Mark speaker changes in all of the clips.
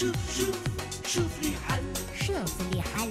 Speaker 1: شوف شوف شوف لي حل
Speaker 2: شوف لي حل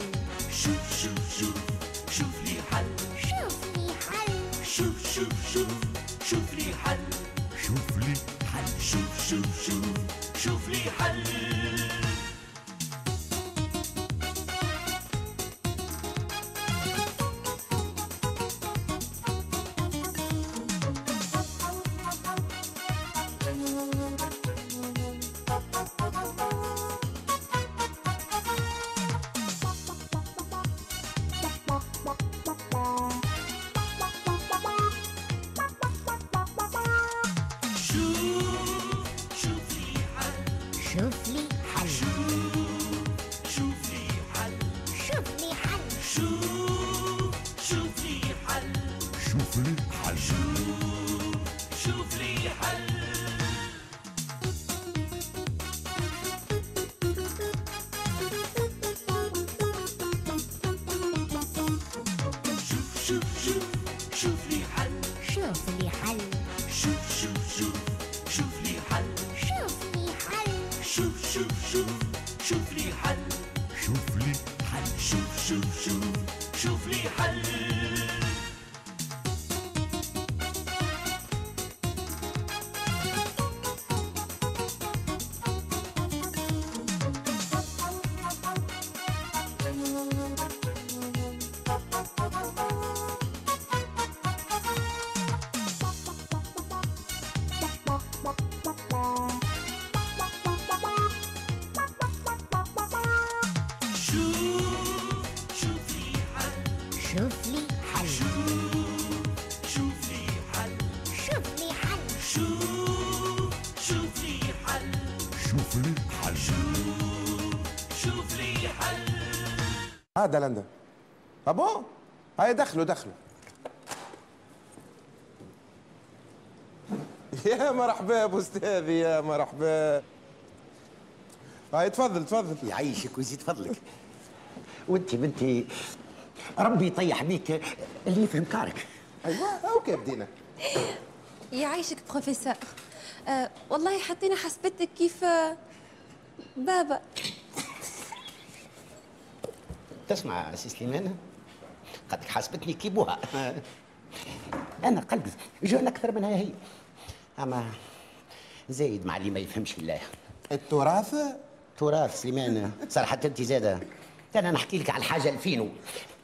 Speaker 1: شوف
Speaker 3: هذا لندن. ابو هاي دخلوا دخلوا. يا مرحبا أبو أستاذي يا مرحبا. هاي تفضل تفضل.
Speaker 4: يعيشك ويزيد فضلك. وأنت بنتي ربي يطيح بيك اللي يفهم كارك.
Speaker 3: أيوه OK بدينا.
Speaker 5: يعيشك بروفيسور. آه والله حطينا حسبتك كيف آه، بابا.
Speaker 4: تسمع سي سليمان؟ قدك حسبتني كيبوها. أنا قلبي جون أكثر منها هي. أما زايد مع اللي ما يفهمش الله
Speaker 3: التراث؟
Speaker 4: تراث سليمان. صراحة أنت زادة. أنا نحكي لك على الحاجة الفينو.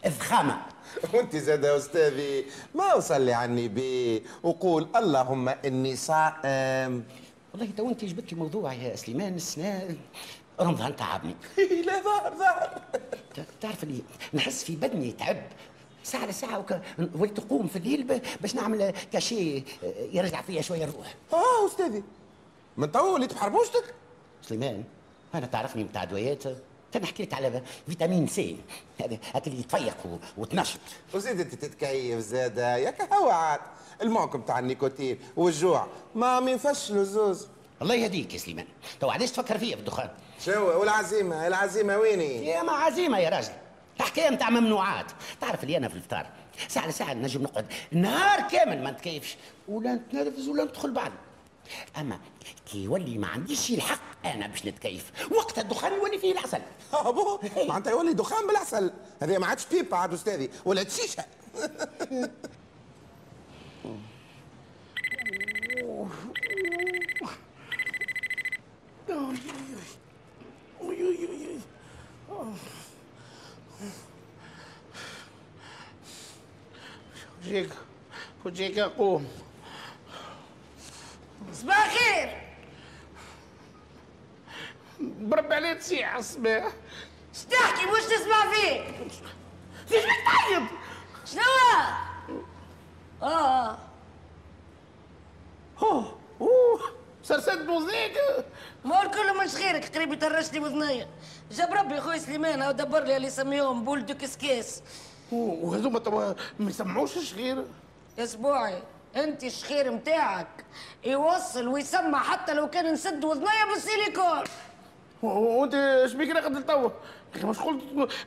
Speaker 4: الفخامة.
Speaker 3: وانت زاد يا أستاذي ما وصلي عني بي. وقول اللهم إني صائم.
Speaker 4: والله تو أنت جبت لي موضوع يا سليمان السنة رمضان تعبني.
Speaker 3: لا ظهر ظهر.
Speaker 4: تعرف اللي نحس في بدني تعب ساعة لساعة وك... وليت تقوم في الليل ب... باش نعمل cachet يرجع فيا شوية الروح.
Speaker 3: آه أستاذي. من تو وليت بحربوشتك
Speaker 4: سليمان أنا تعرفني متاع دوايات تنحكي لك على vitamine C. هذا هذا اللي يتفيق و... وتنشط.
Speaker 3: وزيد أنت تتكيف زادة يا كهوعات. المعك بتاع النيكوتين والجوع ما منفشلوا زوز
Speaker 4: الله يهديك يا سليمان. تو علاش تفكر فيا بالدخان
Speaker 3: شو والعزيمة العزيمة ويني؟
Speaker 4: يا ما عزيمة يا راجل. الحكاية متاع ممنوعات. تعرف اللي أنا في الفطار ساعة لساعة نجم نقعد نهار كامل ما نتكيفش ولا نتنرفز ولا ندخل بعد. أما كي يولي ما عنديش الحق أنا باش نتكيف. وقت الدخان يولي فيه العسل.
Speaker 3: أبو معناتها يولي دخان بالعسل. هذه ما عادش بيبا عاد أستاذي ولا شيشه
Speaker 6: وجيك وجيك اقوم
Speaker 7: صباح الخير
Speaker 6: بربي عليه تسيح الصباح
Speaker 7: تحكي مش تسمع فيه
Speaker 6: ليش بك تعيط
Speaker 7: شنو آه
Speaker 6: اوه اوه سرسد موزيك
Speaker 7: مول كله مش خيرك قريب يطرش لي وذنيا جاب ربي خويا سليمان أو دبر لي اللي يسميهم بولدو كسكيس
Speaker 6: وهذوما توا ما يسمعوش الشغير
Speaker 7: اسبوعي انت الشخير متاعك. يوصل ويسمع حتى لو كان نسد وذنيا بالسيليكون
Speaker 6: وانت إيش بيك راقد توا مش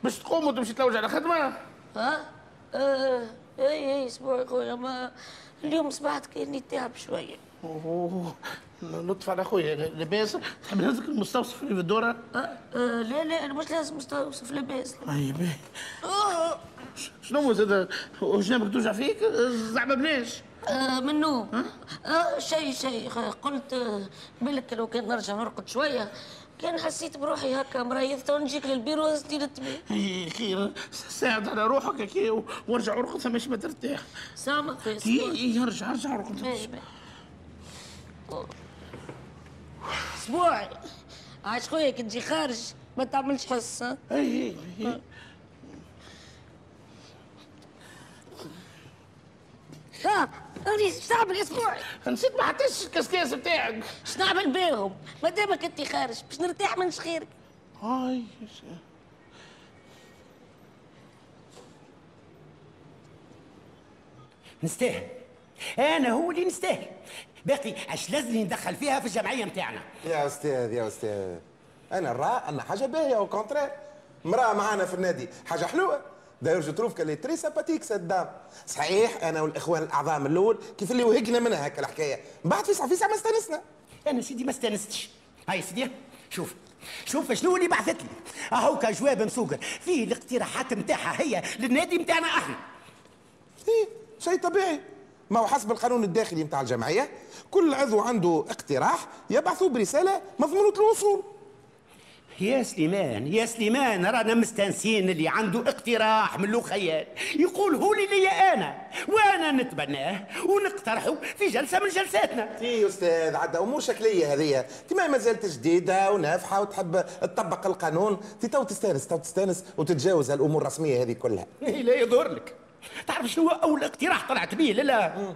Speaker 6: باش تقوم وتمشي تلوج على خدمه
Speaker 7: ها؟ آه اي اي السبوعي خويا ما اليوم صبحت كأني تعب
Speaker 6: شوية. لطف على خويا لاباس تحب نهزك المستوصف اللي في الدوره
Speaker 7: آه آه لا لا أنا مش لازم مستوصف لاباس
Speaker 6: اي باهي شنو هو زاد؟ جنابك توجع فيك؟ زعما بلاش.
Speaker 7: آه منو؟ آه شيء شيء قلت آه، بالك لو كان نرجع نرقد شوية. كان حسيت بروحي هكا مريضة ونجيك للبيرو ستيلت بيه
Speaker 6: إي خير. ساعد على روحك هكا وارجع ارقد ثم ما ترتاح.
Speaker 7: سامك في
Speaker 6: اي إي ارجع ارجع ارقد
Speaker 7: السبوعي عايش خويا كي تجي خارج ما تعملش حس ها؟
Speaker 6: أي أي
Speaker 7: ها راني إيش نعمل اسبوعي
Speaker 6: نسيت ما حطيتش الكسكاس بتاعك.
Speaker 7: إيش نعمل بيهم؟ ما دامك انت خارج باش نرتاح من شخيرك.
Speaker 6: هاي
Speaker 4: نستاهل. أنا هو اللي نستاهل. باقي اش لازمني ندخل فيها في الجمعية نتاعنا
Speaker 3: يا أستاذ يا أستاذ. أنا نرى ان حاجة باهية أو كونترير مرأة معانا في النادي. حاجة حلوة. d'ailleurs je trouve qu'elle est très sympathique cette dame صحيح أنا والإخوان الأعضاء من الأول كيف اللي وهقنا منها هكا الحكاية؟ من بعد فيسع فيسع ما استانسنا.
Speaker 4: أنا سيدي ما استانستش. هاي سيدي شوف. شوف شنو اللي بعثت لي. اهو كجواب مسوقر فيه الاقتراحات نتاعها هي للنادي نتاعنا أحنا.
Speaker 3: إيه شيء طبيعي. ما هو حسب القانون الداخلي نتاع الجمعية كل عضو عنده اقتراح يبعثوا برسالة مضمونة الوصول.
Speaker 4: يا سليمان يا سليمان رانا مستانسين اللي عنده اقتراح من خيال يقول هو لي ليا أنا وأنا نتبناه ونقترحه في جلسة من جلساتنا.
Speaker 3: يا أستاذ عدى أمور شكلية هذه. كما ما زالت جديدة ونافحة وتحب تطبق القانون. تي تو تستانس تو تستانس وتتجاوز الأمور الرسمية هذه كلها.
Speaker 4: لا يضر لك تعرف شنو هو أول اقتراح طلعت به لا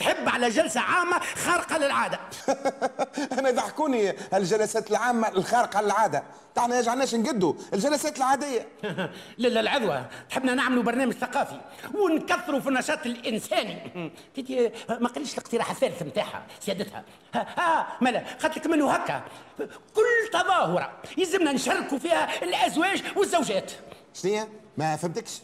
Speaker 4: تحب على جلسة عامة خارقة للعادة.
Speaker 3: أنا يضحكوني الجلسات العامة الخارقة للعادة. تاعنا يجعلناش نقدوا الجلسات العادية.
Speaker 4: لا لا العذوة تحبنا نعملوا برنامج ثقافي ونكثروا في النشاط الإنساني. تيتي ما قليش الاقتراح الثالث نتاعها سيادتها. ها, ها مالا قالت لك منه هكا. كل تظاهرة يلزمنا نشاركوا فيها الأزواج والزوجات.
Speaker 3: شنية؟ ما فهمتكش.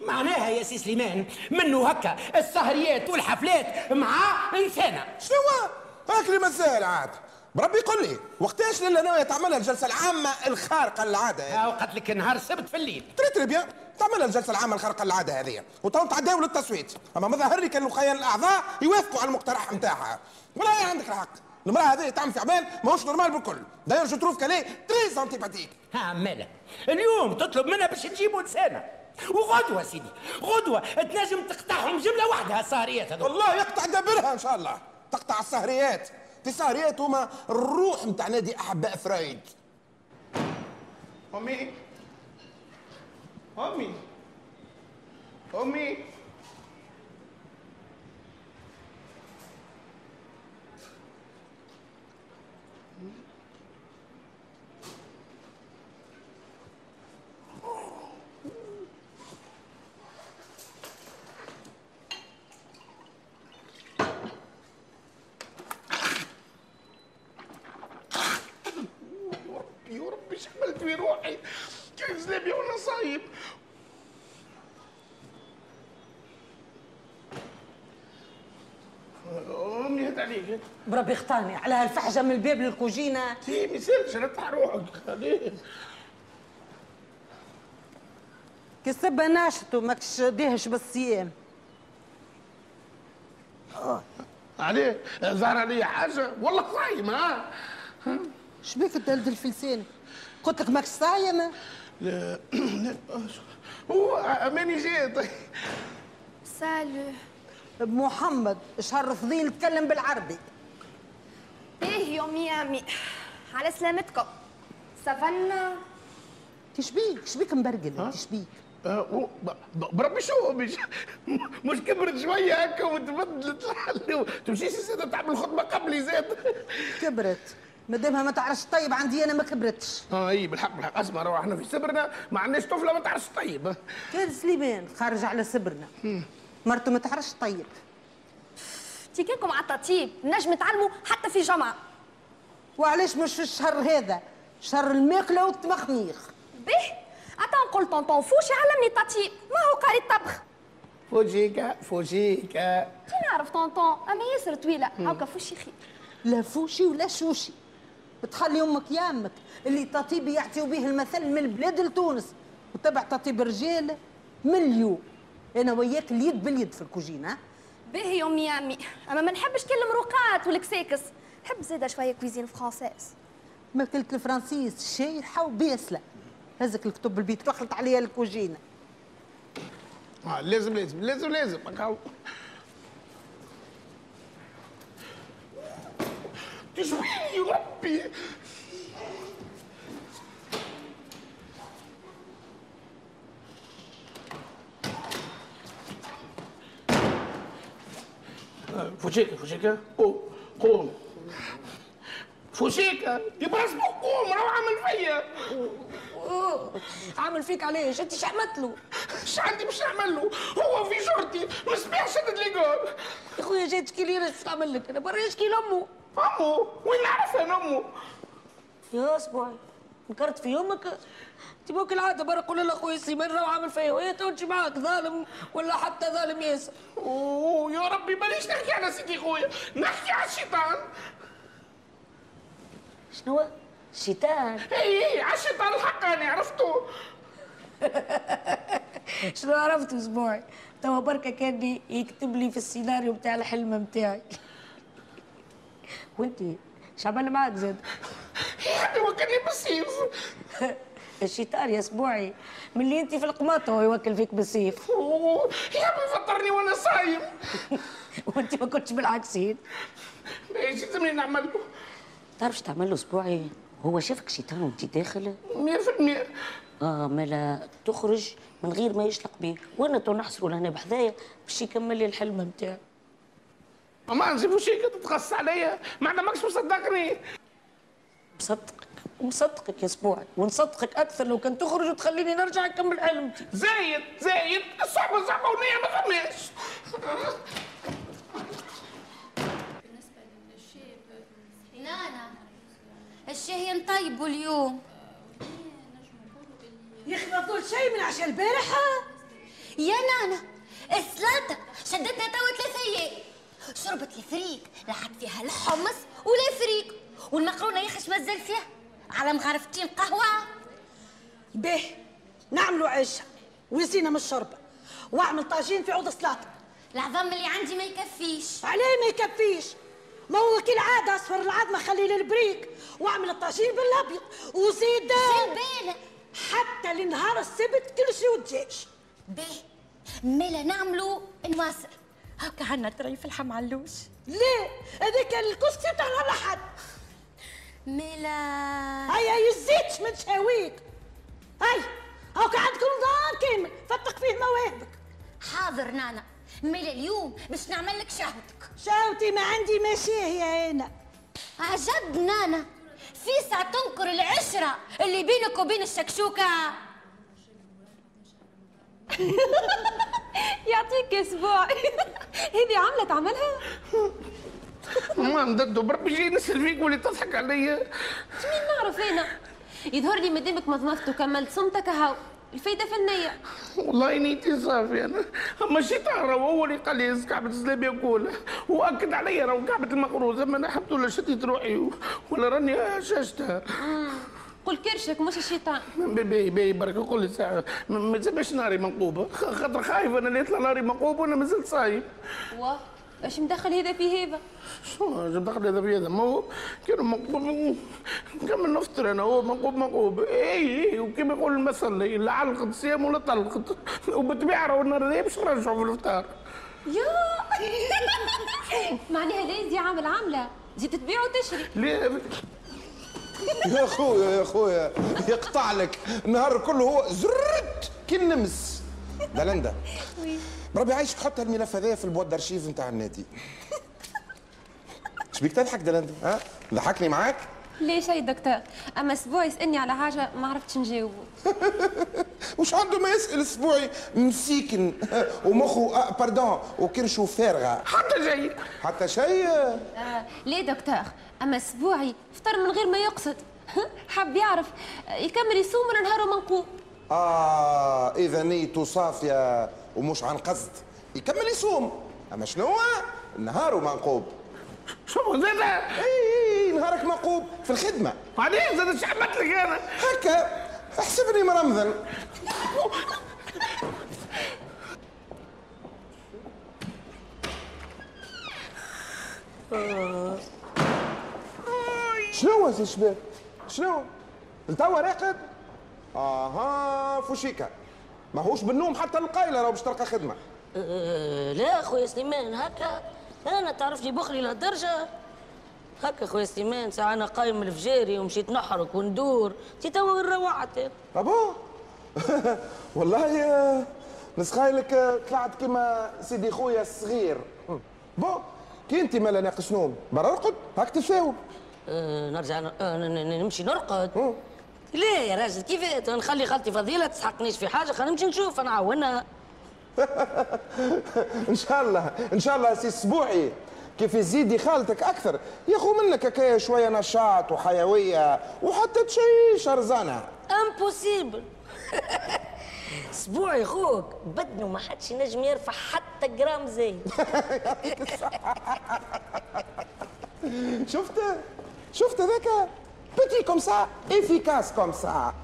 Speaker 4: معناها يا سي سليمان منه هكا السهريات والحفلات مع إنسانة
Speaker 3: شنو؟ هاك اللي مسائل عاد. بربي يقول لي وقتاش ليلة ناوية تعملها الجلسة العامة الخارقة للعادة هذه؟
Speaker 4: ها وقالت لك نهار السبت في الليل.
Speaker 3: très très bien تعملها الجلسة العامة الخارقة للعادة هذه. وتو تعداو للتصويت. أما ما ظهر لي كان الخيال الأعضاء يوافقوا على المقترح نتاعها ولا عندك الحق. المرأة هذه تعمل في عبال ماهوش normale بالكل. d'ailleurs je trouve qu'elle est très antipathique
Speaker 4: ها مالا اليوم تطلب منها باش تجيبوا إنسانة وغدوة سيدي غدوة. تنجم تقطعهم جملة واحدة السهريات هذول
Speaker 3: والله يقطع دبرها إن شاء الله. تقطع السهريات. في السهريات هما الروح نتاع نادي أحباء فرايد
Speaker 6: أمي. أمي. أمي يا ربي شملت في روحي كان زلابي وأنا صايب امي هات عليك
Speaker 8: بربي اختاني على هالفحجة من الباب للكوجينة.
Speaker 6: هي ما يسالش رتح روحك خليه
Speaker 8: كسبها ناشط وماكش ديهش بالصيام.
Speaker 6: عليه ظهر علي حاجة؟ والله صايم ها
Speaker 8: شبيك تدلدل في لسانك قلت لك ماكش صايم؟
Speaker 6: لا لا هو ماني جاي طيب
Speaker 5: سالو.
Speaker 8: بمحمد شهر فضيل تكلم بالعربي.
Speaker 5: إيه يومي يامي على سلامتكم. سافنا
Speaker 8: تشبيك شبيك مبرقل تشبيك.
Speaker 6: آه، و- ب- ب- بربي شو؟ مش مش كبرت شوية هكا وتبدلت الحل تمشيش زاد تعمل خطبة قبلي زاد
Speaker 8: كبرت. مادامها ما تعرفش طيب عندي أنا ما كبرتش.
Speaker 6: آه إي بالحق بالحق. أسمع روح إحنا في سبرنا ما عندناش طفلة ما تعرفش طيب.
Speaker 8: كان سليمان؟ خارج على سبرنا مرته ما تعرفش طيب.
Speaker 5: تيكيكم على التطيب نجم تعلموا حتى في جامعة.
Speaker 8: وعلاش مش في الشهر هذا؟ شهر الماكلة والتمخميخ.
Speaker 5: به أتا نقول طونطون فوشي علمني التطيب ما هو قاري الطبخ.
Speaker 6: فوجيكا فوجيكا.
Speaker 5: كي نعرف tonton أما ياسر طويلة هاكا فوشي خير.
Speaker 8: لا فوشي ولا شوشي. تخلي أمك يامك اللي تطيب يعطيو به المثل من البلاد لتونس. وتبع تطيب الرجال من اليوم أنا وياك اليد باليد في الكوجينة.
Speaker 5: باهي يا أمي أمي. أما ما نحبش كل المروقات والكساكس. نحب زاده شوية cuisine française
Speaker 8: ماكلة الفرنسيس شايحة وباسلة هزك الكتب البيت وخلط عليها الكوجينة.
Speaker 6: آه لازم لازم لازم لازم. هكا تشوي ربي. فوشيكا فوشيكا قوم قوم فوشيكا يبقى اسمه قوم راهو عامل فيا.
Speaker 7: عامل فيك عليه انت شحمت له؟
Speaker 6: إيش عندي باش نعمل له. هو في شرطي ما سمعش شدد لي قول
Speaker 7: يا خويا جاي تشكي لي شو نعمل لك؟ أنا برا يشكي لامه
Speaker 6: أمه؟ وين نعرفها أنا أمه؟
Speaker 7: يا أسبوعي نكرت في يومك؟ أنت ممكن العاده برا قول له خويا سليمان راهو عامل فيا. وهي تمشي معاك ظالم ولا حتى ظالم ياسر؟
Speaker 6: أوه يا ربي ماليش نحكي على سيدي خويا نحكي على الشيطان.
Speaker 7: شنو هو؟ الشيطان
Speaker 6: اي اي على الشيطان الحقاني عرفتو
Speaker 7: شنو عرفت أسبوعي؟ توا بركة كان يكتب لي في السيناريو بتاع الحلم بتاعي. وانت شعبان معاك زاد؟
Speaker 6: يعني وكلني بالسيف
Speaker 7: الشيطان يا أسبوعي من اللي انت في القماطه هو يوكل فيك بالسيف
Speaker 6: عمي فطرني وأنا صايم.
Speaker 7: وانت ما كنتش بالعكسين
Speaker 6: إيش لازمني نعمل له
Speaker 7: تعرف شو تعمل له أسبوعي؟ هو شافك شيطان وانت داخل
Speaker 6: 100%
Speaker 7: آه ملا تخرج من غير ما يشلق بيه. وأنا تو نحصروا لهنا بحذايا باش يكمل لي الحلم بتاعي
Speaker 6: ما نجيبو شيء تتغص عليا. ما ماكش مصدقني.
Speaker 7: مصدقك ومصدقك يا أسبوعي. ونصدقك أكثر لو كان تخرج وتخليني نرجع نكمل حلمتي
Speaker 6: زايد زايد صعبة صعبة ونية ما
Speaker 2: نانا الشاي نطيبه اليوم.
Speaker 8: يا أخي ما شيء من عشاء البارحة؟
Speaker 2: يا نانا السلطة شدتنا توا ثلاث أيام شربت الفريك لحق فيها الحمص ولا فريك والمقرونة يا خش مزل فيها؟ على مغرفتين قهوة
Speaker 8: به نعملوا عشة وزينة من الشربة واعمل طاجين في عود سلطة
Speaker 2: العظام اللي عندي ما يكفيش.
Speaker 8: علاه ما يكفيش. ما هو كالعادة أصفر العظمة خلي لي البريك. وأعمل الطاجين بالأبيض وزيد
Speaker 2: بالبالة
Speaker 8: حتى لنهار السبت كل شيء ودجاج
Speaker 2: به ملا نعملوا نواصر هاكا عنا طريف لحم علوش
Speaker 8: ليه؟ هذاك الكسكسي بتاع نهار الأحد.
Speaker 2: ملا
Speaker 8: هيا يزيش من شهاويك هاي هاكا عندكم نظام كامل. فتق فيه مواهبك
Speaker 2: حاضر نانا. ملا اليوم باش نعمل لك شهوتك.
Speaker 8: شاوتي ما عندي مشاهي أنا.
Speaker 2: عجب نانا. في ساعة تنكر العشرة اللي بينك وبين الشكشوكة.
Speaker 5: يعطيك أسبوع. هذه عملة تعملها؟
Speaker 6: ما نددو بربي جاي نسال فيك واللي تضحك عليا.
Speaker 5: مين نعرف أنا؟ يظهر لي مادامك مضمضت وكملت صمتك هاو. الفايدة في النيه
Speaker 6: والله نيتي صافي أنا الشيطان راهو هو اللي قال لي كعبة الزلاب ياكل واكد عليا راهو كعبة المقروضة. ما أنا حبت ولا شديت روحي. ولا راني شاشتها.
Speaker 5: قل كرشك مش الشيطان.
Speaker 6: بي بي برك قول لي ساعة. ما تسمعش ناري منقوبة. خاطر خايف أنا اللي يطلع ناري منقوبة وأنا مازلت صايم.
Speaker 5: واه. إيش مدخل هذا في هذا
Speaker 6: شو جاب دخل هذا في هذا ما هو كانوا منقوب كمل نفطر أنا؟ هو منقوب منقوب اي اي وكما يقول المثل؟ لا علقت صيام ولا طلقت وبالطبيعة راهو النهار هذا باش نرجعوا في الافطار
Speaker 5: يا! معناها لازم عامل عامله زيد تبيع وتشري.
Speaker 6: ليه؟
Speaker 3: يا خويا يا خويا يقطع لك. النهار كله هو زرت كي النمس دلندا بربي عايشك حط الملف هذايا في البواد ارشيف نتاع النادي. إيش بيك تضحك دلندا ها؟ ضحكني معاك؟
Speaker 5: ليه شي دكتور؟ أما أسبوع يسألني على حاجة ما عرفتش نجاوبه.
Speaker 3: وش عنده ما يسأل أسبوعي؟ مسيكن ومخه آه باردون وكرشه فارغة.
Speaker 6: حتى جاي
Speaker 3: حتى شيء.
Speaker 5: آه ليه دكتور؟ أما أسبوعي فطر من غير ما يقصد. حب يعرف. يكمل يصوم من نهاره منقوب.
Speaker 3: آه إذا نيته صافية. ومش عن قصد يكمل يصوم. أما شنو نهاره منقوب
Speaker 6: شوف زاد؟
Speaker 3: اي نهارك مقوب في الخدمة.
Speaker 6: بعدين زاد شحمت لك أنا؟
Speaker 3: هكا. احسبني مرمذن شنو يا شباب شنو؟ لتوا راقد آها فوشيكا. ماهوش بالنوم حتى القايلة راهو باش تلقى خدمة.
Speaker 7: أه لا خويا سليمان هكا. أنا تعرفني بخلي لهالدرجة. هكا خويا سليمان ساعة أنا قايم الفجاري ومشيت نحرك وندور. تي توا وين روعت
Speaker 3: أبو؟ والله آه، نسخايلك آه، طلعت كيما سيدي خويا الصغير. بو كي انت مالا ناقص نوم؟ برا ارقد هاك تساوب
Speaker 7: أه نرجع أه نمشي نرقد. لا يا راجل؟ كيف نخلي خالتي فضيلة تسحقنيش في حاجة؟ خلينا نمشي نشوف نعاونها
Speaker 3: إن شاء الله إن شاء الله سي سبوعي كيف يزيدي خالتك أكثر؟ ياخو منك هكايا شوية نشاط وحيوية وحتى تشي شرزانه
Speaker 7: impossible اسبوعي خوك بدنه ما حدش ينجم يرفع حتى جرام زايد.
Speaker 3: شفت؟ شفت هذاك petit comme ça efficace comme ça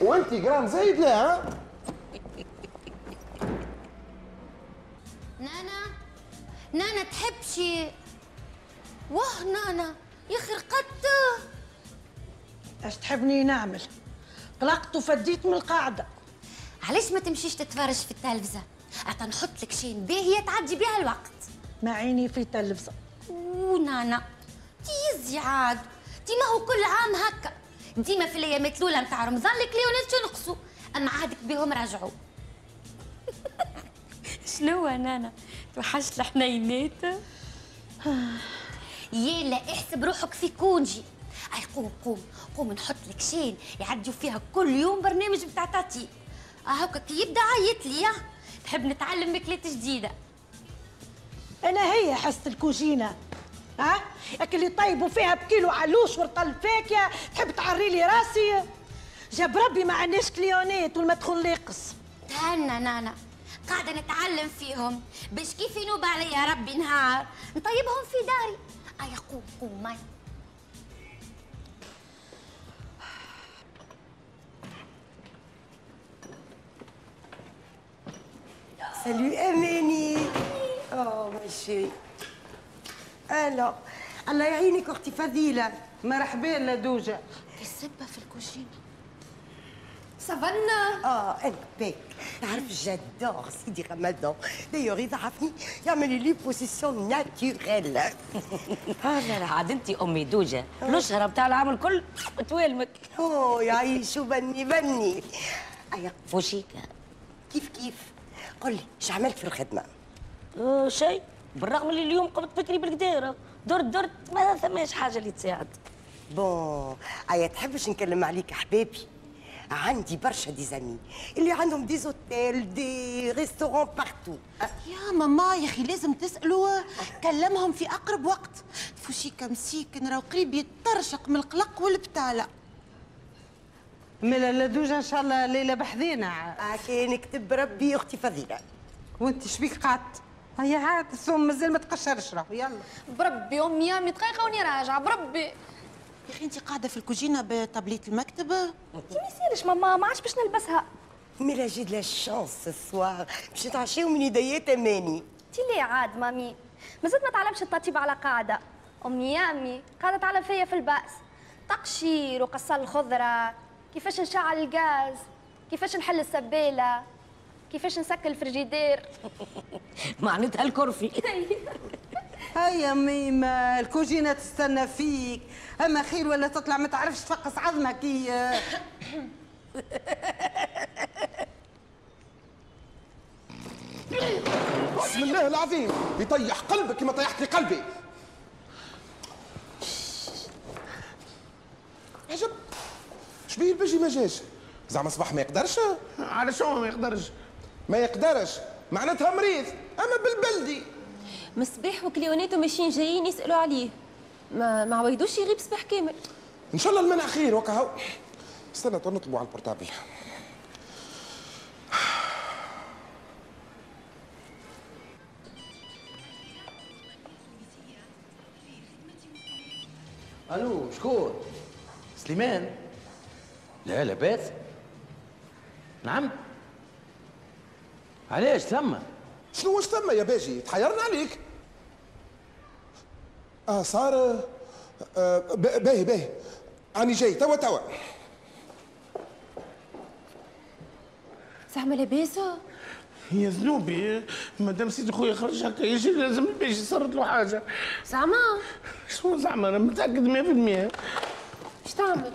Speaker 3: وانت جرام زايد لا ها
Speaker 2: نانا نانا تحب شي واه نانا يا أخي رقدت
Speaker 8: اش تحبني نعمل قلقت وفديت من القاعده
Speaker 2: علاش ما تمشيش تتفرج في التلفزه عطا نحط لك شي باهيه تعدي بها الوقت
Speaker 8: مع عيني في تلفزه
Speaker 2: ونانا تيزي عاد ديما هو كل عام هكا. ديما في الايامات الأولى نتاع رمضان الكليونات ينقصوا أما عادك بهم رجعوا شنو نانا توحشت الحنينات؟ يلا احسب روحك في congé. أي قوم قوم قوم نحط لك شين يعديوا فيها كل يوم برنامج بتاع تاتي. هاكا كي يبدأ عيط لي ياه. تحب نتعلم ماكلات جديدة.
Speaker 8: أنا هي حصة الكوجينة. ها؟ ياك اللي طيبوا فيها بكيلو علوش ورطل فاكهه تحب تعري لي راسي؟ جاب ربي ما عندناش كليونات والمدخول ناقص
Speaker 2: تهنى نانا قاعدة نتعلم فيهم. باش كيف ينوب عليا ربي نهار؟ نطيبهم في داري. أي قوم قوم ماي.
Speaker 9: Salut Amani Oh ma Alors الله يعينك أختي فضيلة.
Speaker 8: مرحبا لدوجة.
Speaker 2: السبة في الكوجينة
Speaker 5: سافانا.
Speaker 9: آه أنا بيك. تعرف j'adore سيدي رمضان. دايوغ اذا عرفني يعمل لي position naturelle
Speaker 7: آه لا لا عاد انت أمي دوجة. الاشهر بتاع العام الكل توالمك
Speaker 9: أوه يعيشوا بني بني. أيا
Speaker 7: فوشيكا
Speaker 9: كيف كيف؟ قل لي إيش عملت في الخدمة؟
Speaker 7: آه شيء. بالرغم اللي اليوم قمت بكري بالقديرة. درت درت ما ثماش حاجة اللي تساعد.
Speaker 9: bon أيا تحبش نكلم عليك احبابي عندي برشا des amis. اللي عندهم des hôtels des restaurants partout.
Speaker 10: يا ماما يا أخي لازم تسألوا. كلمهم في أقرب وقت. فوشيكا مسيكن راهو قريب يترشق من القلق والبتاله.
Speaker 8: ملا لدوجة إن شاء الله ليلة بحذينا
Speaker 9: هاكي نكتب ربي أختي فضيلة.
Speaker 8: وأنت شبيك قعدت؟ هيا عاد الثوم مازال ما تقشرش راهو يلا.
Speaker 5: بربي أمي أمي دقيقة وني راجعة بربي.
Speaker 10: يا أخي انت قاعدة في الكوجينة بطابلية المكتب؟
Speaker 5: انت ما يصيرش ماما ما عادش باش نلبسها.
Speaker 9: ميلا j'ai de la chance ce soir باش نتعشاو من يديات أماني.
Speaker 5: انت ليه عاد مامي؟ مازلت ما تعلمش التطيب على قاعدة. أمي أمي قاعدة تعلم فيا في البأس. تقشير وقصال الخضرة كيفاش نشعل الغاز كيفاش نحل السبالة. كيفاش نسكر الفريجيدير؟
Speaker 7: معناتها الكرفي
Speaker 8: هيا ميمة الكوجينة تستنى فيك. أما خير ولا تطلع ما تعرفش تفقس عظمك كي
Speaker 3: بسم الله العظيم. يطيح قلبك كما طيحت لي قلبي. عجب. شبيه الباجي ما جاش. زعما صباح ما يقدرش.
Speaker 6: على شو ما يقدرش؟
Speaker 3: ما يقدرش. معناتها مريض. أما بالبلدي.
Speaker 5: مصباح وكليوناتو ماشيين جايين يسألوا عليه. ما ما عويدوش يغيب صباح كامل.
Speaker 3: إن شاء الله المنع خير وكا هو. استنى تو نطلبوا على ال
Speaker 11: portable. ألو شكون؟ سليمان؟ لا لاباس. نعم؟ علاش ثم؟
Speaker 3: شنو واش ثم يا باجي؟ تحيرنا عليك. آه صار آه ب- باهي باهي. راني جاي. توا توا.
Speaker 10: زعما لاباس؟
Speaker 6: يا ذنوبي مادام سيدي خويا خرج هكا يجي لازم باش صارت له حاجة.
Speaker 10: زعما؟
Speaker 6: شنو زعما؟ أنا متأكد 100%
Speaker 10: اش تعمل؟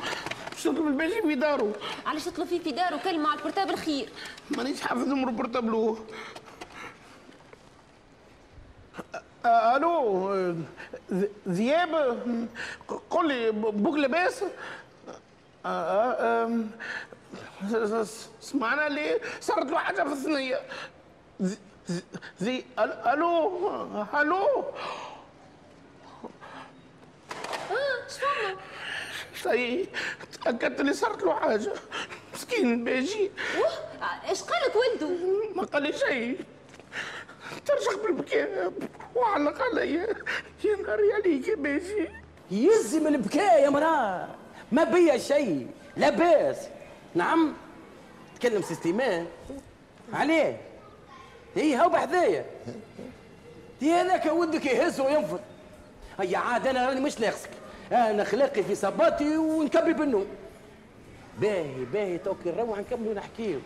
Speaker 6: باش نطلب الباجي في دارو؟
Speaker 10: علاش تطلب فيه في داره كلمة على ال portable خير.
Speaker 6: مانيش حافظ نمرة بورتابلو ألو ذياب ق- قل لي بوك لاباس. سمعنا اللي صارت له حاجة في الثنيه أل- ألو ألو.
Speaker 10: أه شفنا
Speaker 6: شي تأكدت اللي صارت له حاجة. مسكين الباجي
Speaker 10: أوه إيش قالك ولده
Speaker 6: ما قال لي شيء. ترشق بالبكاء وعلق عليا يا نهاري عليك يا باجي
Speaker 11: يزي من البكاء يا مراه. ما بيا شيء لاباس نعم تكلم سي سليمان عليه. هي هو بحذايا. هي هذاك ودك يهز وينفض. هيا عاد أنا راني مش ناقصك أنا خلاقي في صباتي ونكبي بالنوم باهي باهي توكل نروح نكملوا نحكيو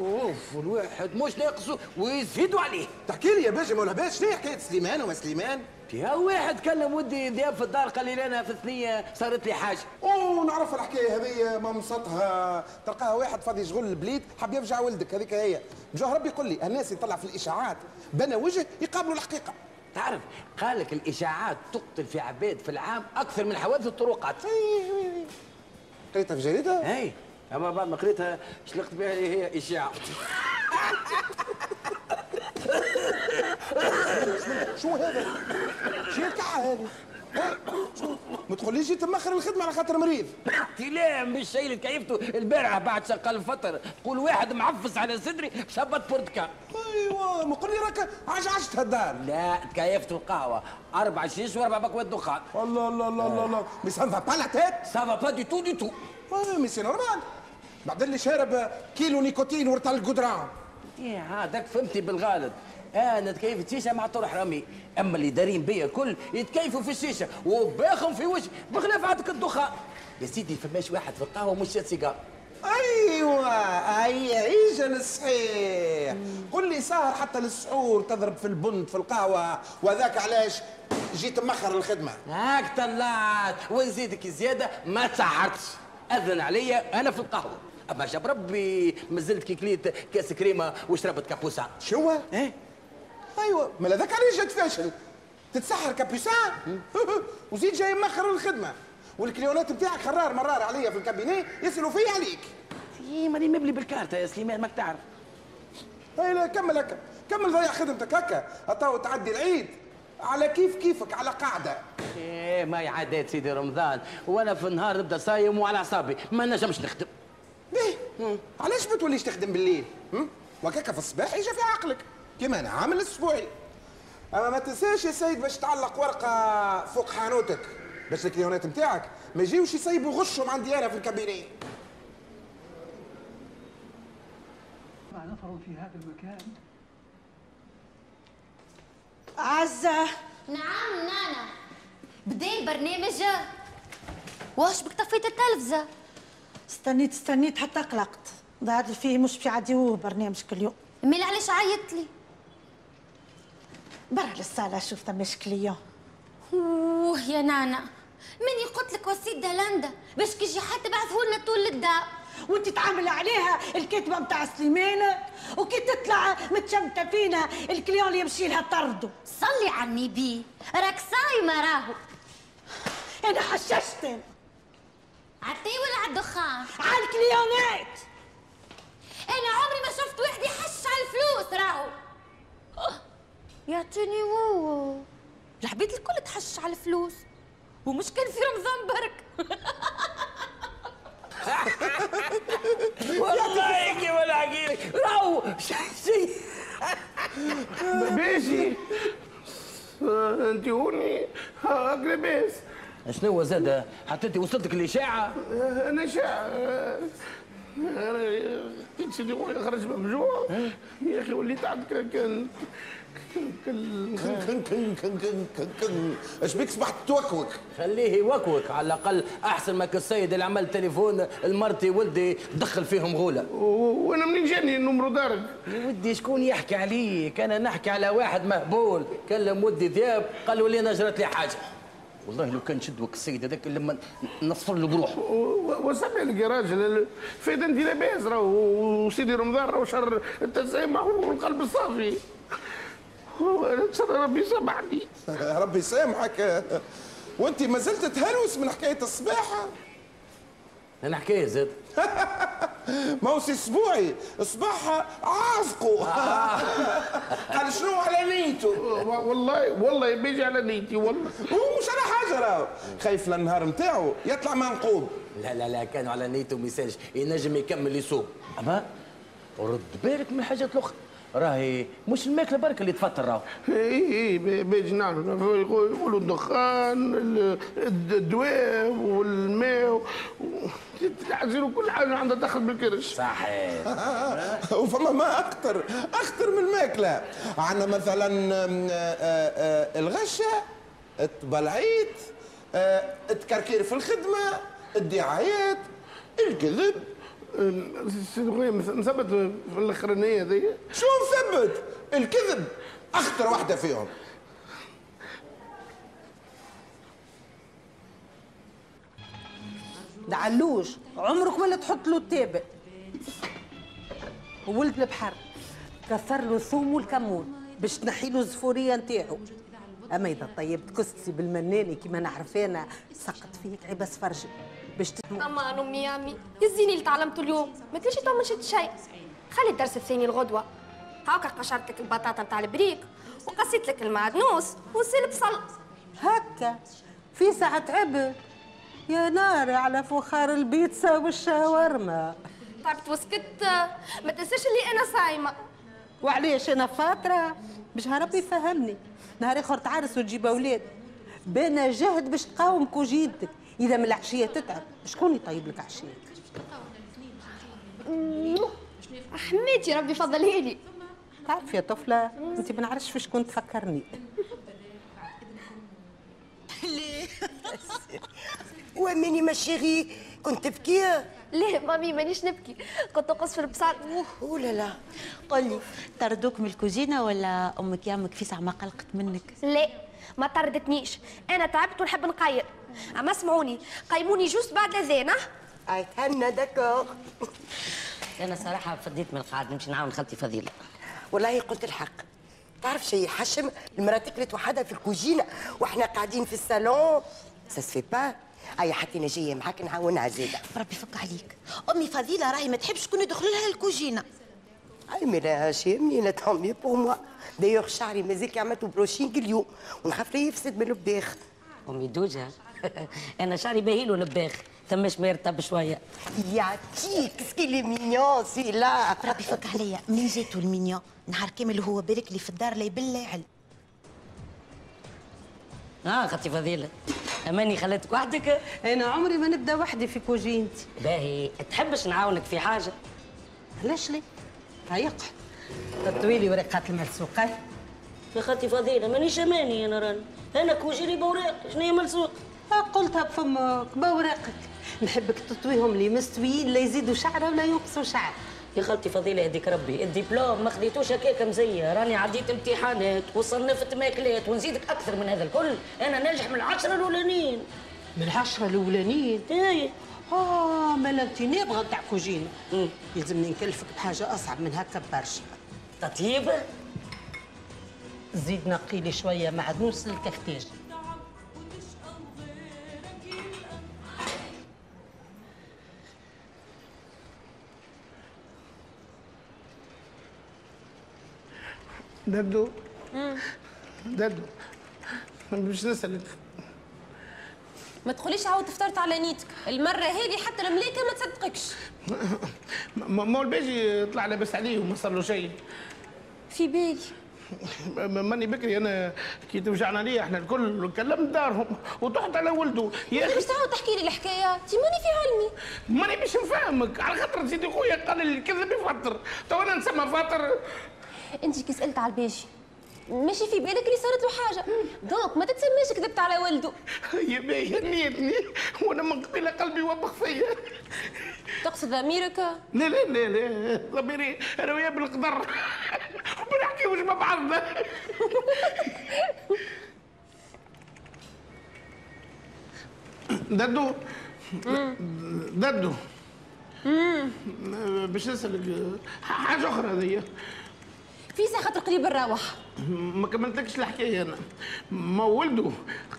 Speaker 11: أوف الواحد مش ناقصه ويزيدوا عليه.
Speaker 3: تحكي لي يا باجي مولا باش شنو حكاية سليمان وما سليمان؟
Speaker 11: يا واحد كلم ودي ذياب في الدار قال لي أنا في الثنية صارت لي حاجة.
Speaker 3: أوه نعرف الحكاية هذه ممصتها تلقاها واحد فاضي يشغل البليد حاب يرجع ولدك هذيك هي. جاه ربي يقول لي الناس يطلع في الإشاعات بنى وجه يقابلوا الحقيقة.
Speaker 11: تعرف قال لك الإشاعات تقتل في عباد في العام أكثر من حوادث الطرقات.
Speaker 3: قريتها في جريدة؟
Speaker 11: إي. اما بعد ما قريتها. شلقت بها اللي هي؟ إشاعة.
Speaker 3: شو هذا؟ شو الكعه هذه؟ ما تقوليش جيت مأخر الخدمة على خاطر مريض.
Speaker 11: لا مش اللي كيفته. البارحه بعد شغال فتره تقول واحد معفس على صدري بسباط برتقال
Speaker 3: أيوه ما قول لي راك عجعجت هالدار
Speaker 11: لا تكيفت القهوة. أربع شيش وأربع بكوات دخان.
Speaker 3: الله الله الله الله الله. mais ça va pas la tête
Speaker 11: ça va pas du tout du
Speaker 3: tout mais c'est normal بعدين اللي شارب كيلو نيكوتين ورطال القدران
Speaker 11: إيه هذاك فهمتي بالغالب أنا تكيفت شيشه مع طرح رمي. أما اللي دارين بيا كل يتكيفوا في الشيشة وباخم في وجهي بخلاف عندك الدخان يا سيدي فماش واحد في القهوة مش شاد سيجار.
Speaker 3: أيوه أي عيشة الصحيح. قل لي سهر حتى للسحور تضرب في البند في القهوة. وذاك علاش جيت مأخر الخدمة؟
Speaker 11: هاك طلعت. ونزيدك زيادة ما تسحرتش أذن عليا أنا في القهوة. أما جاب ربي مازلت كي كليت كاس كريمة وشربت capucin
Speaker 3: شو
Speaker 11: إيه؟
Speaker 3: أيوه ما ذاك علاش جات فاشل. تتسحر capucin؟ وزيد جاي مأخر الخدمة. والكليونات بتاعك خرار مرار عليا في ال cabinet يسألوا فيا عليك
Speaker 11: إيه ماني مبلي بالكارتة يا سليمان ماك تعرف.
Speaker 3: اي لا كمل هكا. كمل ضيع خدمتك هكا. هتو تعدي العيد. على كيف كيفك؟ على قاعدة.
Speaker 11: إيه ما عادات سيدي رمضان. وأنا في النهار نبدأ صايم وعلى اعصابي ما نجمش نخدم.
Speaker 3: ليه؟ علاش ما توليش تخدم بالليل؟ وكاكا في الصباح يجي في عقلك. كيما أنا عامل أسبوعي. أما ما تنساش يا سيد باش تعلق ورقة فوق حانوتك باش الكليونات نتاعك ما يجيوش يصيبوا غشهم عندي أنا في الكابينيه
Speaker 1: مع نفر في هذا المكان؟
Speaker 10: عزة.
Speaker 2: نعم نانا. بدا البرنامج واش بك طفيت التلفزة؟
Speaker 10: استنيت استنيت حتى قلقت. ضاعت فيه مش في عديوه برنامج كل يوم.
Speaker 2: ميل علاش عيطت لي؟
Speaker 10: برا للصالة شوف ثماش client
Speaker 2: أوه يا نانا ماني قلت لك وسيط دهلندا باش كي يجي حتى بعثوا لنا طول الدار.
Speaker 10: وانت تعامل عليها الكتبة متاع سليمان وكي تطلع متشمتة فينا ال client اللي يمشي لها طردوا
Speaker 2: صلي على النبي راك صايمة راهو.
Speaker 10: أنا حششت
Speaker 2: عالتي ولا على الدخان
Speaker 10: على الكليونات.
Speaker 2: أنا عمري ما شفت واحد يحش على الفلوس راهو. يعطيني وو العبيد الكل تحش على الفلوس. ومش كان في رمضان برك.
Speaker 11: والله كي ولا حكيلك راهو شيء
Speaker 6: باجي آه، أنت هوني. هاك لاباس
Speaker 11: شنو هو زاد؟ حتى أنت وصلتك الاشاعه
Speaker 6: أنا شاع أنا كنت سيدي خويا خرج مفجوع يا أخي وليت عاد
Speaker 3: اش بيك صبحت توكوك
Speaker 11: خليه يوكوك على الاقل احسن ما كالسيد اللي عمل تليفون لمرتي ولدي دخل فيهم غوله
Speaker 6: وأنا منين جاني النمرو دارك
Speaker 11: يا ودي شكون يحكي عليك أنا نحكي على واحد مهبول كلم ودي ذياب قال ولي أنا جرت لي حاجة والله لو كان شدوك السيد هذاك لما نصفر له بروحه
Speaker 6: وسمع لك يا راجل فايت انت لاباس راهو وسيدي رمضان راهو شهر التسامح والقلب الصافي أنا ترى ربي يسامحني
Speaker 3: ربي يسامحك. وانت ما زلت تهلوس من حكاية الصباحه
Speaker 11: أنا حكايه زاد
Speaker 3: ما هو سي اسبوعي صباحها عازقوا قال شنو على نيته؟
Speaker 6: والله والله بيجي على نيتي والله.
Speaker 3: هو مش على حاجة راهو. خايف للنهار نتاعو يطلع منقوب
Speaker 11: لا لا لا كانوا على نيته ما يسالش ينجم يكمل يسوق أما؟ رد بالك من الحاجات الأخرى. راهي مش الماكلة برك اللي تفطر راهو.
Speaker 6: اي اي بيجي نعرف. يقولوا الدخان ال- الدواء والماء العزير وكل حاجة عندها دخل بالكرش
Speaker 11: صحيح.
Speaker 3: وفما ما أكثر اخطر من الماكلة. عندنا مثلا آه، آه، الغشة التبلعيت آه، التكركير في الخدمة الدعايات الكذب.
Speaker 6: سيدي خويا مثبت في الأخرانية ذي
Speaker 3: شو مثبت؟ الكذب. أخطر واحدة فيهم.
Speaker 8: ده علوش عمرك ولا تحط له التابع ولد البحر. كثر له الثوم والكمون باش تنحي له الزفورية نتاعو. أما إذا طيبت كستي بالمناني كيما نعرف أنا سقط فيك عبس فرجي باش تتمو
Speaker 5: أمان امي يا أمي يزيني اللي تعلمته اليوم ما تليش طمن شد شيء. خلي الدرس الثاني الغدوة. هاكا قشرت لك البطاطا نتاع البريك وقصيت لك المعدنوس والسلب بصل
Speaker 8: هكا في ساعة عبد يا نار على فخار البيتزا والشاورما.
Speaker 5: تعبت وسكت ما تنساش اللي أنا صايمة.
Speaker 8: وعليش أنا فاطرة؟ باش ربي يفهمني. نهار آخر تعرس وتجيب أولاد. بنا جهد باش تقاوم كوجينتك إذا من العشية تتعب. شكون يطيب لك عشيتك
Speaker 5: حميتي ربي فضلي لي.
Speaker 8: تعرف يا طفلة أنت ما نعرفش في شكون تفكرني.
Speaker 9: ومني ma chérie كنت تبكي؟
Speaker 5: ليه mamie مانيش نبكي؟ كنت نقص في البصار
Speaker 9: أوه. لا لا.
Speaker 10: قولي طردوك من الكوزينة ولا أمك يامك في ساعه ما قلقت منك؟
Speaker 5: لا ما طردتنيش. أنا تعبت ونحب نقيم اما اسمعوني قيموني juste بعد الاذان ها
Speaker 9: اي تهنى d'accord
Speaker 7: أنا صراحة فديت من القاعد نمشي نعاون خالتي فضيلة.
Speaker 9: والله قلت الحق. تعرف شيء حشم المرأة تكلت وحدها في الكوجينة وإحنا قاعدين في الصالون. سا سفي با اي حتى أنا جاية معاك نعاونها زاده
Speaker 10: ربي يفك عليك. أمي فضيلة راهي ما تحبش شكون يدخل لها الكوجينة.
Speaker 9: اي مي لا شيمني لا طون بور موا دايوغ شعري مازال كي عملته بروشينغ اليوم. ونخاف لا يفسد من البداخ
Speaker 7: أمي دوجة. أنا شعري باهي له نباخ ثماش ما يرتب شوية
Speaker 9: يعطيك ce qu'il est mignon celui-là.
Speaker 10: ربي يفك عليا. منين جاتو ال mignon؟ نهار كامل هو بارك لي في الدار لا يبلع علم
Speaker 7: آه خالتي فضيلة. أماني خليتك وحدك؟
Speaker 8: أنا عمري ما نبدأ وحدي في كوجينتي
Speaker 7: باهي. تحبش نعاونك في حاجة؟
Speaker 8: علاش لي هيقع تطويلي ورقات الملسوقات
Speaker 7: يا خالتي فضيلة مانيش أماني أنا راني. أنا كوجيري بوراق شنو هي ملسوق
Speaker 8: قلتها بفمك بوراقك نحبك تطويهم لي مستويين لا يزيدوا شعره ولا ينقصوا شعر.
Speaker 7: يا خالتي فضيلة يهديك ربي الدبلوم ما خديتوش هكاك مزية. راني عديت امتحانات وصنفت ماكلات ونزيدك أكثر من هذا الكل. أنا ناجح من العشرة الأولانيين.
Speaker 8: من العشرة الأولانيين؟
Speaker 7: اي
Speaker 8: آه ما انت نابغة نتاع كوجينة. يلزمني نكلفك بحاجة أصعب من هكا برشا.
Speaker 7: تطيب؟
Speaker 8: زيد نقي لي شوية معدنوس للكفتاج
Speaker 6: ددو. ددو. باش نسألك
Speaker 12: ما تقوليش عاود فطرت على نيتك. المرة هذه حتى الملاكة ما تصدقكش.
Speaker 6: ما الباجي طلع لاباس عليه وما صار له شيء.
Speaker 12: في بالي.
Speaker 6: ماني بكري أنا كي توجعنا ليه إحنا الكل كلمت دارهم. وتحت على ولده. يا أخي
Speaker 12: باش تعاود تحكي لي الحكاية. تي ماني في علمي.
Speaker 6: ماني باش نفهمك. على خاطر سيدي خويا قال لي الكذب يفطر. تو أنا نسمى فاطر.
Speaker 12: انت كي سألت على الباشي ماشي في بالك اللي صارت له حاجة؟ donc ما تتسميش كذبت على ولده
Speaker 6: يا باهي هنيتني وأنا من قبيلة قلبي وبخ فيا.
Speaker 12: تقصد ضميرك
Speaker 6: لا لا لا لا ضميري أنا وياه بالقدر. ما نحكيوش مع بعضنا ددو ددو. باش نسألك حاجة أخرى هذيا.
Speaker 12: في ساعه خاطر قريب نروح
Speaker 6: ما كملتلكش الحكاية أنا. ما ولده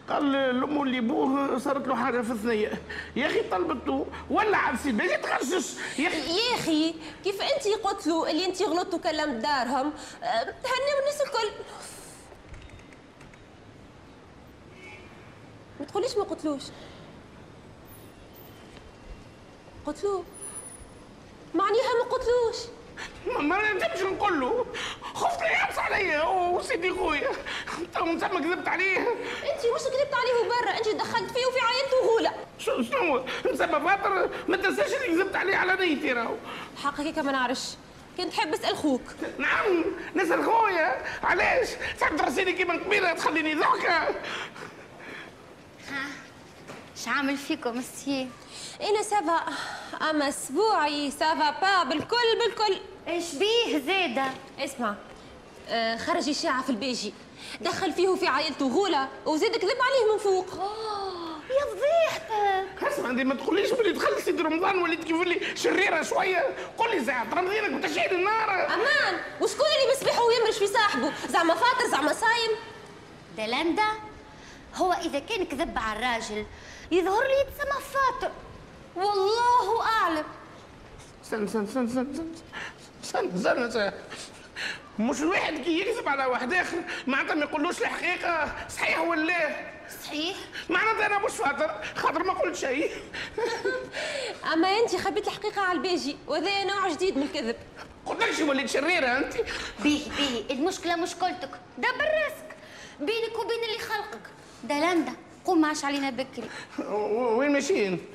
Speaker 6: قال لأمه اللي بوه صارت له حاجة في الثنية. يا أخي طلبته ولا على السيد باش يتغشش. يا أخي
Speaker 12: يا أخي كيف انت قلت له اللي انت غلطت وكلمت دارهم؟ تهنيوا الناس الكل. ما تقوليش ما قلتلوش قلتلو معنيها ما قلتلوش
Speaker 6: ما- نجمش نقول له. خفت لا يعبس عليا. وسيدي خويا. تو مسمى كذبت عليه.
Speaker 12: انت مش كذبت عليه برا انت دخلت فيه وفي عائلته غوله
Speaker 6: شو شنو مسمى فاطر ما تنساش اللي كذبت عليه على نيتي راهو.
Speaker 12: الحق هيك ما نعرفش كنت تحب اسأل خوك.
Speaker 6: نعم نسأل خويا. علاش؟ تعب راسيني كيما قبيله تخليني ضحكه
Speaker 2: اش عامل فيكم messieurs
Speaker 12: أنا ça va أما أسبوعي سافا با بالكل بالكل.
Speaker 2: إيش بيه زيدة
Speaker 12: اسمع آه خرج اشاعه في البيجي. دخل فيه وفي عائلته غولة وزيد كذب عليه من فوق.
Speaker 2: يا فضيحتك
Speaker 6: اسمع انت ما تقوليش بلي دخلت سيدي رمضان وليت كيف لي شريرة شوية. قول لي زعما رمضانك بتشعل النار.
Speaker 12: أمان وشكون اللي بيصبح ويمرش في صاحبه؟ زعما فاطر زعما صايم.
Speaker 2: دلندا هو إذا كان كذب على الراجل يظهر لي يتسمى فاطر. والله أعلم.
Speaker 6: استنى استنى استنى استنى استنى استنى استنى مش الواحد كي يكذب على واحد آخر معناتها ما يقولوش الحقيقة صحيح ولا؟ لا
Speaker 2: صحيح.
Speaker 6: معناتها أنا مش فاطر خاطر ما قلت شيء.
Speaker 12: أما أنت خبيت الحقيقة على البيجي وهذا نوع جديد من الكذب.
Speaker 6: قلت لكش وليت شريرة أنت.
Speaker 2: بيه بيه المشكلة مشكلتك دبر راسك. بينك وبين اللي خلقك. دلندا قوم معاش علينا بكري.
Speaker 6: وين ماشيين؟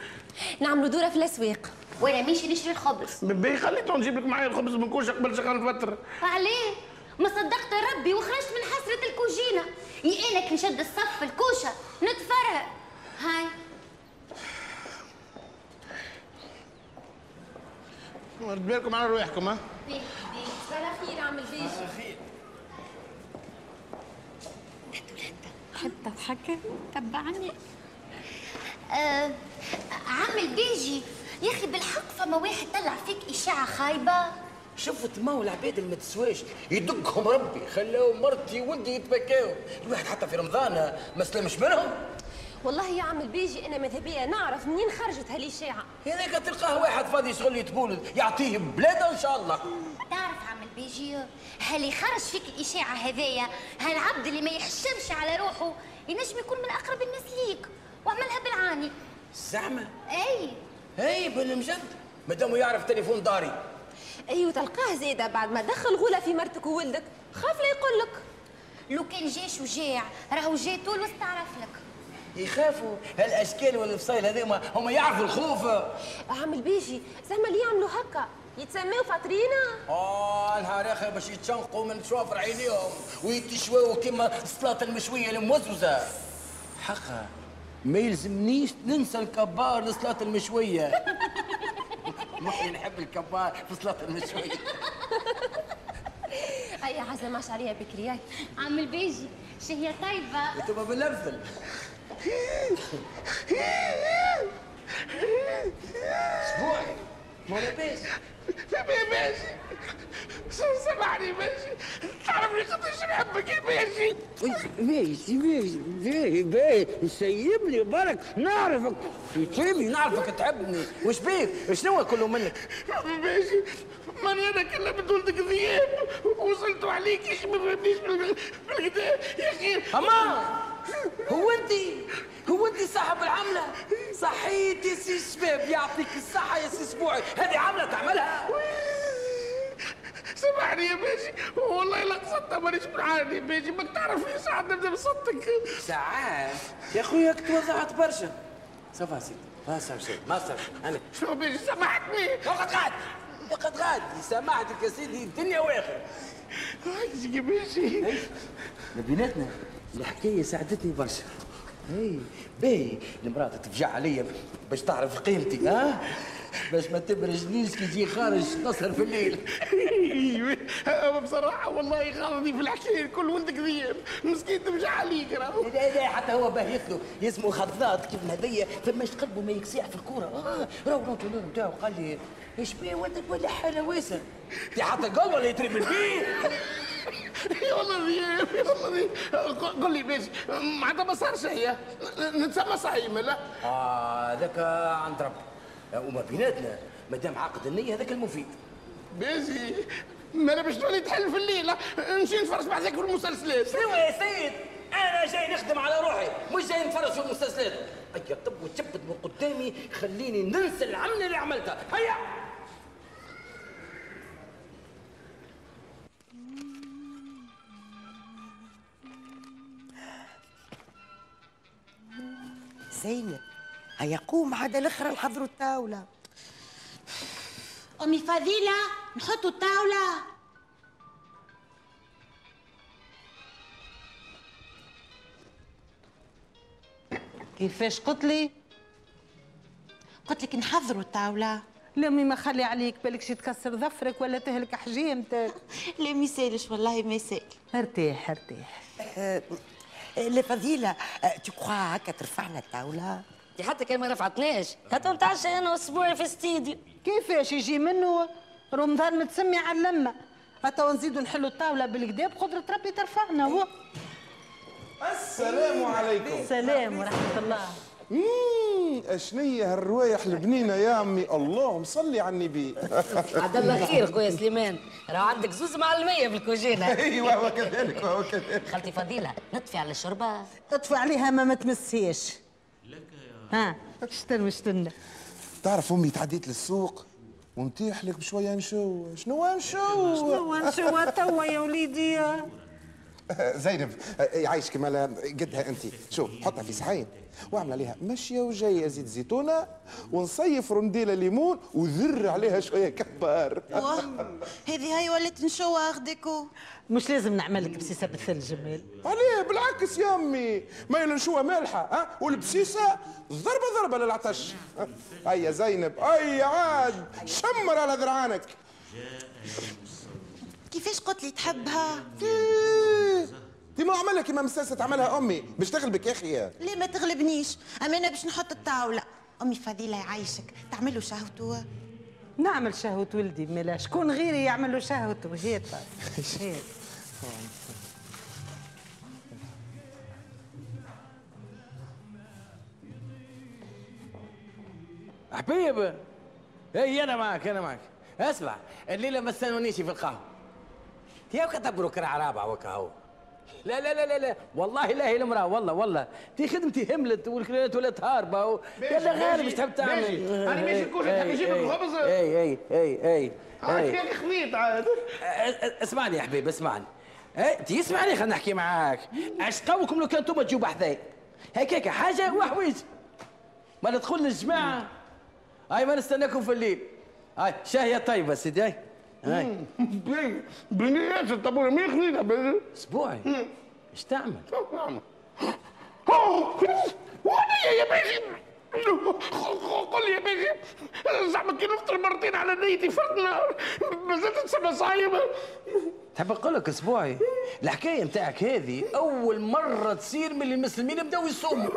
Speaker 12: نعملوا دورة في الأسواق.
Speaker 2: وأنا ماشي نشري الخبز
Speaker 6: بي خليته نجيب لك معايا الخبز من كوشه قبل شغال فتره
Speaker 2: عليه. ما صدقت ربي وخرجت من حسرة الكوجينة. يقينك نشد الصف الكوشة نتفرق هاي.
Speaker 6: رد بالكم على رواحكم ها؟
Speaker 12: بيه بيه صباح الخير عم البيجي
Speaker 2: حتى تضحك؟ تبعني. آه عامل بيجي يا أخي بالحق فما واحد طلع فيك إشاعة خايبة.
Speaker 11: شفت ما هو العباد اللي ما تسواش يدقهم ربي خلاو مرتي وولدي يتبكاو الواحد حتى في رمضان ما سلمش منهم.
Speaker 12: والله يا عم البيجي أنا مذهبية نعرف منين خرجت هالإشاعة.
Speaker 11: هذاك تلقاه واحد فاضي شغل يتبولد يعطيه بلادة إن شاء الله.
Speaker 2: تعرف عامل بيجي هاللي خرج فيك الاشاعه هذايا؟ هالعبد اللي ما يحشمش على روحه ينجم يكون من أقرب الناس ليك؟ وعملها بالعاني.
Speaker 11: زعما؟
Speaker 2: أي.
Speaker 11: أي بالمجد مادام يعرف تليفون داري.
Speaker 12: أيوه تلقاه زيده بعد ما دخل غولة في مرتك وولدك. خاف لا يقول لك.
Speaker 2: لو كان جا شجاع راهو جا طول واستعرف لك.
Speaker 11: يخافوا. هالأشكال والفصيل هذوما هم يعرفوا الخوف.
Speaker 12: عم البيجي زعما اللي يعملوا هكا. يتسموا فاطرينا.
Speaker 11: آه نهار اخر باش يتشنقوا من شوافر عينيهم ويتشواوا كيما الصلاة المشوية الموزوزة حقا ما يلزمنيش ننسى الكبار لصلاة المشوية. مخي نحب الكبار في صلاة المشوية.
Speaker 12: أي عزه ماش عليها بكري. هاي
Speaker 2: عم البيجي شهية طيبة؟
Speaker 11: تبقى بالنفل اسبوعي ما لاباس
Speaker 6: ماشي سامحني ماشي تعرفني قداش نحبك يا ماشي
Speaker 13: ماشي ماشي باهي باهي سيب لي برك نعرفك
Speaker 11: تحبني نعرفك تحبني وش بيك شنو كله منك
Speaker 6: ماشي ماني أنا كلمت ولدك ذياب وصلتوا عليك يا أخي ما فهمنيش بالكدا يا أخي
Speaker 11: اما هو انت هو انت صاحب العمله صحيت يا سي شباب يعطيك الصحه يا سي اسبوعي هذه عمله تعملها
Speaker 6: سامحني يا ماشي والله لا قصدتها مانيش بالعادي بيجي ما تعرف في ساعات نبدا بصدق
Speaker 11: ساعات يا خويا توضعت برشا. ça va سيدي. ما صار شيء ما صار شيء. أنا
Speaker 6: شو بيجي سامحتني
Speaker 11: وقت غاد وقت غاد. سامحتك يا سيدي الدنيا واخر
Speaker 6: يجي بيجي
Speaker 11: بيناتنا الحكاية ساعدتني برشا. اي باهي. المرأة تفجع عليا باش تعرف قيمتي. ها؟ باش ما تبرجنيش كي يجي خارج تسهر في الليل.
Speaker 6: أيوه بصراحة والله غلطي في الحكاية الكل وانت كذيب مسكين تمشي عليك راه.
Speaker 11: لا لا حتى هو باهي له اسمه خضاط كيف هذيا فماش قلبه ما يكسيح في الكورة. آه راهو ال entraîneur نتاعو قال لي إيش بيه ولدك؟ ولا حاله واسع. انت حتى قال ولا يتربل بيه.
Speaker 6: يا والله ذيب يا والله قل لي باش معناتها ما صار شيء. نتسمى صايم لا؟
Speaker 11: آه ذاك عند ربي وما بيناتنا. ما دام عقد النية هذاك المفيد.
Speaker 6: بيجي ما أنا باش تولي تحل في الليلة. نمشي نتفرج بعدك في المسلسلات.
Speaker 11: سوى يا سيد؟ أنا جاي نخدم على روحي مش جاي نتفرج في المسلسلات. هيا طب وتشبت من قدامي خليني ننسى العمل اللي عملته. هيا!
Speaker 9: زينب هيا قوم عاد الاخرى نحضروا الطاولة؟
Speaker 10: أمي فضيلة نحطوا الطاولة.
Speaker 8: كيفاش قلت لي؟
Speaker 10: قلت لك نحضروا الطاولة.
Speaker 8: لامي ما خلي عليك بالك يتكسر ظفرك ولا تهلك حجيمتك.
Speaker 10: لا ما يسالش والله ما يسال.
Speaker 8: ارتاح ارتاح.
Speaker 9: آه، الفضيله تكوا هكا ترفعنا الطاوله
Speaker 7: دي حتى كان ما رفعتناش. حتى نتعشى أنا واسبوعي في استديو
Speaker 8: كيفاش يجي منه؟ رمضان متسمي على اللمة. حتى نزيدوا نحلوا الطاولة بالكدا بقدره ربي ترفعنا هو.
Speaker 3: السلام عليكم.
Speaker 8: السلام ورحمة الله.
Speaker 3: مم، أشنية هالروايح البنينة يا عمي اللهم صلي على النبي.
Speaker 7: عبد الله خير خويا سليمان. راه عندك زوز معلميه في الكوجينة.
Speaker 3: أيوه هو كذلك وهو كذلك
Speaker 7: خالتي فضيلة نطفي على الشوربة.
Speaker 8: اطفي عليها ما ما تمسيش ها شتن شتن
Speaker 3: تعرف أمي تعديت للسوق ونتيح لك بشوية نشو. شنو نشو؟
Speaker 8: شنو نشوى توا يا وليدي.
Speaker 3: زينب يعيشك مالا قدها انت شوف حطها في صحين. واعمل عليها. مشيه وجايه زيت زيتونة ونصيف رنديله ليمون وذر عليها شوية كبار.
Speaker 10: هذه هاي ولات نشوى غديكو
Speaker 8: مش لازم نعمل لك بسيسة بالثلج مال
Speaker 3: عليه بالعكس يا أمي. ما ينشوها مالحة ها؟ والبسيسة ضربة ضربة للعطش. هيا زينب هيا عاد شمر على ذرعانك
Speaker 10: كيفاش قلت لي تحبها؟
Speaker 3: دي ما عملها كيما مساسة تعملها أمي. باش تغلبك يا أخي
Speaker 10: ليه ما تغلبنيش؟ اما أنا باش نحط الطاولة. أمي فضيلة يعيشك. تعملوا شهوته
Speaker 8: نعمل شهوة ولدي ملا شكون غيري يعمل له شهوته هيت هيت
Speaker 11: حبيب اي أنا معك أنا معك أسمع الليلة ما تستنونيش في القهوة. يا كتبروا كرع رابع وكاهو لا لا لا لا لا. والله لا هي المراه والله والله. تي خدمتي هملت والكليات ولات هاربة و... يلا غير باش تحب تعمل.
Speaker 6: أنا ماشي الكل تحب يجيب الخبز.
Speaker 11: اي اي اي اي
Speaker 6: عاد كان خذيت عاد.
Speaker 11: اسمعني يا حبيبي اسمعني. اي تي اسمعني خلينا نحكي معاك. اش قوكم لو كان أنتم تجوا بحذاي. هكاك حاجة وحويج. ما ندخل الجماعة. هاي ما نستناكم في الليل. هاي شاهيه طيبه سيدي هاي هاي
Speaker 6: بنيات الطابور مين خذيتها
Speaker 11: اسبوعي إيش تعمل؟
Speaker 6: وأنا يا بيجي قل لي يا بيجي زعما كي نفطر مرتين على نيتي فرد نهار مازالت تسمى صايمه
Speaker 11: تحب نقول لك اسبوعي الحكاية نتاعك هذه اول مره تصير من المسلمين بداوا يصوموا